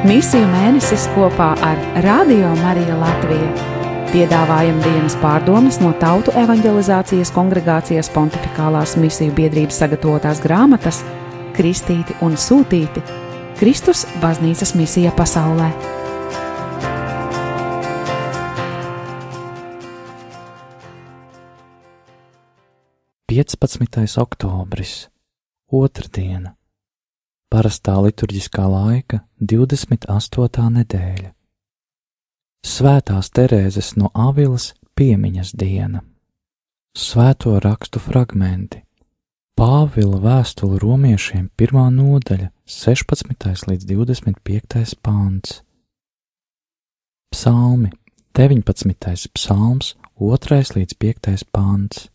Misiju mēnesis kopā ar Radio Mariju Latviju. Piedāvājam dienas pārdomas no Tautu evanģelizācijas kongregācijas pontificālās misiju biedrības sagatavotās grāmatas Kristīti un Sūtīti - Kristus baznīcas misija pasaulē. 15. oktobris, otrdiena, parastā liturģiskā laika 28. nedēļa. Svētās Terēzes no Avilas piemiņas diena. Svēto rakstu fragmenti. Pāvila vēstule romiešiem pirmā nodaļa, 16. līdz 25. pāns. Psalmi 19. psalms, 2. līdz 5. pāns.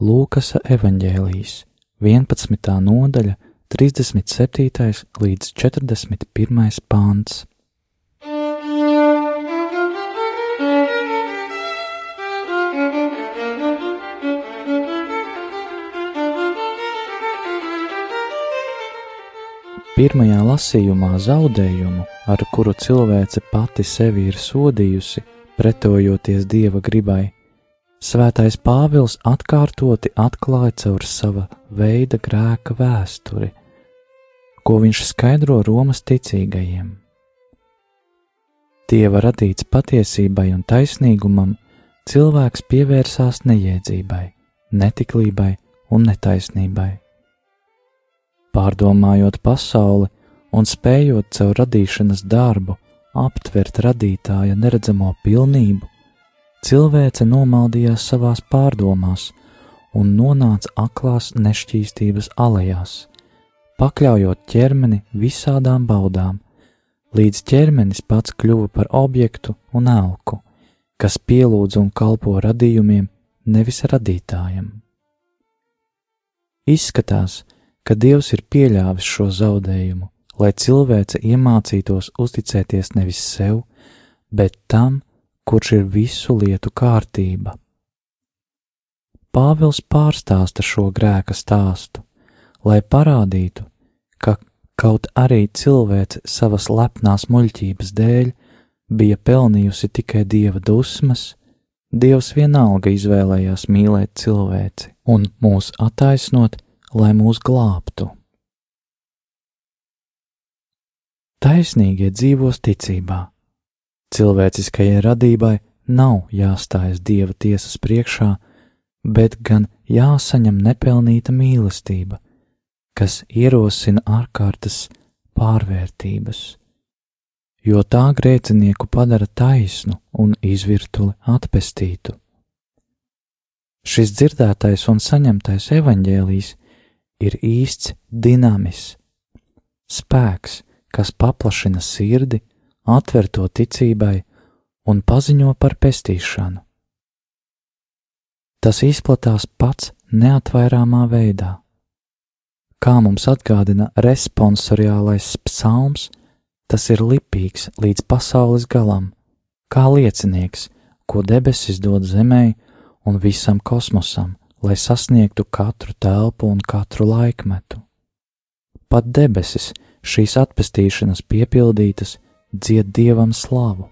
Lūkasa evanģēlijas 11. nodaļa, 37. līdz 41. pāns. Pirmajā lasījumā zaudējumu, ar kuru cilvēce pati sevi ir sodījusi, pretojoties dieva gribai, Svētais Pāvils atkārtoti atklāja caur sava veida grēka vēsturi, ko viņš skaidro Romas ticīgajiem. Dieva radīts patiesībai un taisnīgumam, cilvēks pievērsās neiedzībai, netiklībai un netaisnībai. Pārdomājot pasauli un spējot caur radīšanas darbu aptvert radītāja neredzamo pilnību, Cilvēce nomaldījās savās pārdomās un nonāca aklās nešķīstības alejās, pakļaujot ķermeni visādām baudām, līdz ķermenis pats kļuva par objektu un elku, kas pielūdz un kalpo radījumiem, nevis radītājam. Izskatās, ka Dievs ir pieļāvis šo zaudējumu, lai cilvēce iemācītos uzticēties nevis sev, bet tam, kurš ir visu lietu kārtība. Pāvils pārstāsta šo grēka stāstu, lai parādītu, ka kaut arī cilvēce savas lepnās muļķības dēļ bija pelnījusi tikai dieva dusmas, Dievs vienalga izvēlējās mīlēt cilvēci un mūs attaisnot, lai mūs glābtu. Taisnīgie dzīvos ticībā, Cilvēciskajai radībai nav jāstājas dieva tiesas priekšā, bet gan jāsaņem nepelnīta mīlestība, kas ierosina ārkārtas pārvērtības, jo tā grēcinieku padara taisnu un izvirtuli atpestītu. Šis dzirdētais un saņemtais evaņģēlijs ir īsts dinamis, spēks, kas paplašina sirdi atver to ticībai un paziņo par pestīšanu. Tas izplatās pats neatvairāmā veidā. Kā mums atgādina responsoriālais psalms, tas ir lipīgs līdz pasaules galam, kā liecinieks, ko debesis dod zemē un visam kosmosam, lai sasniegtu katru telpu un katru laikmetu. Pat debesis šīs atpestīšanas piepildītas dzied dievam slavu.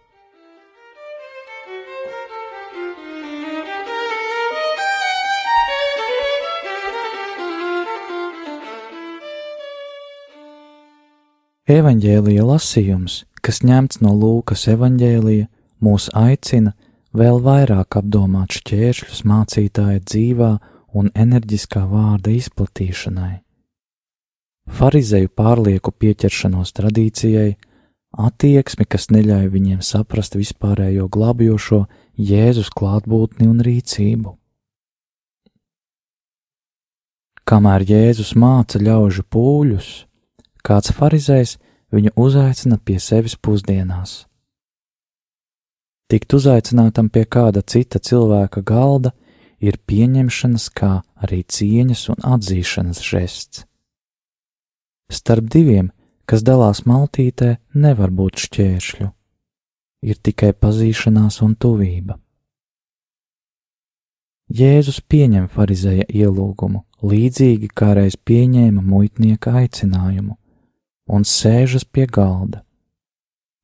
Evanģēlija lasījums, kas ņemts no Lūkas evanģēlija, mūs aicina vēl vairāk apdomāt šķēršļus mācītāja dzīvā un enerģiskā vārda izplatīšanai. Pharizēju pārlieku pieķeršanos tradīcijai attieksmi, kas neļauj viņiem saprast vispārējo glābjošo Jēzus klātbūtni un rīcību. Kamēr Jēzus māca ļaužu pūļus, kāds farizējs viņu uzaicina pie sevis pusdienās. Tikt uzaicinātam pie kāda cita cilvēka galda ir pieņemšanas, kā arī cieņas un atzīšanas žests. Starp diviem kas dalās maltītē, nevar būt šķēršļu, ir tikai pazīšanās un tuvība. Jēzus pieņem farizēja ielūgumu, līdzīgi kā reiz pieņēma muitnieka aicinājumu, un sēžas pie galda.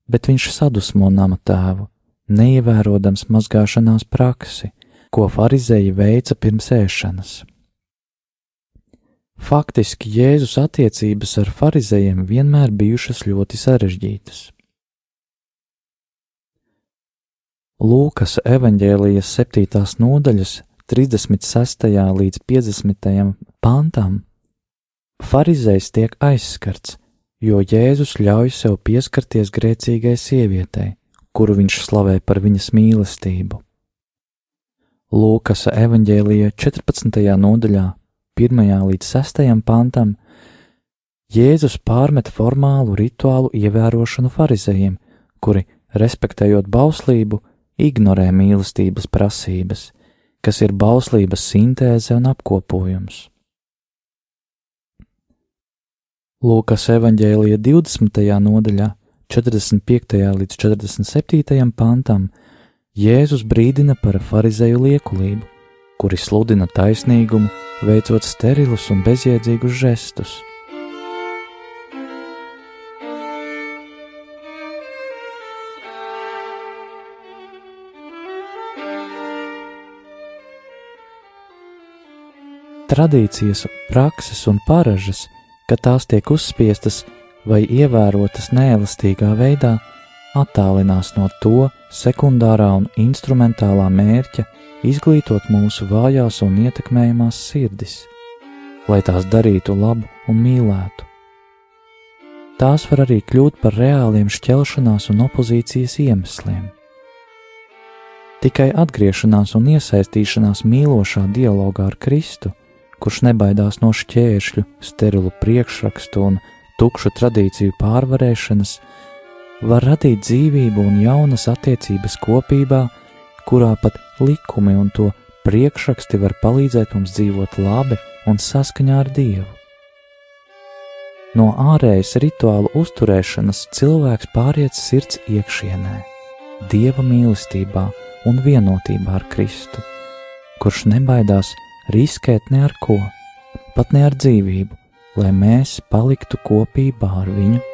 Bet viņš sadusmo nama tēvu, neievērodams mazgāšanās praksi, ko farizēji veica pirms ēšanas. Faktiski Jēzus attiecības ar farizējiem vienmēr bijušas ļoti sarežģītas. Lūkas evanģēlijas 7. nodaļas 36. līdz 50. pantam Pharizējs tiek aizskarts, jo Jēzus ļauj sev pieskarties grēcīgai sievietei, kuru viņš slavē par viņas mīlestību. Lūkas evanģēlija 14. nodaļā, 1. līdz 6. pantam, Jēzus pārmet formālu rituālu ievērošanu farizējiem, kuri, respektējot bauslību, ignorē mīlestības prasības, kas ir bauslības sintēze un apkopojums. Lūkas evanģēlija 20. nodaļā, 45. līdz 47. pantam, Jēzus brīdina par farizēju liekulību, kuri sludina taisnīgumu, veicot sterilus un bezjēdzīgus žestus. Tradīcijas, prakses un paražas ka tās tiek uzspiestas vai ievērotas neelastīgā veidā, attālinās no to sekundārā un instrumentālā mērķa izglītot mūsu vājās un ietekmējamās sirdis, lai tās darītu labu un mīlētu. Tās var arī kļūt par reāliem šķelšanās un opozīcijas iemesliem. Tikai atgriešanās un iesaistīšanās mīlošā dialogā ar Kristu kurš nebaidās no šķēršļu, sterilu priekšrakstu un tukšu tradīciju pārvarēšanas, var radīt dzīvību un jaunas attiecības kopībā, kurā pat likumi un to priekšraksti var palīdzēt mums dzīvot labi un saskaņā ar Dievu. No ārējas rituālu uzturēšanas cilvēks pāriet sirds iekšienē, Dieva mīlestībā un vienotībā ar Kristu, kurš nebaidās riskēt ne ar ko, pat ne ar dzīvību, lai mēs paliktu kopībā ar viņu.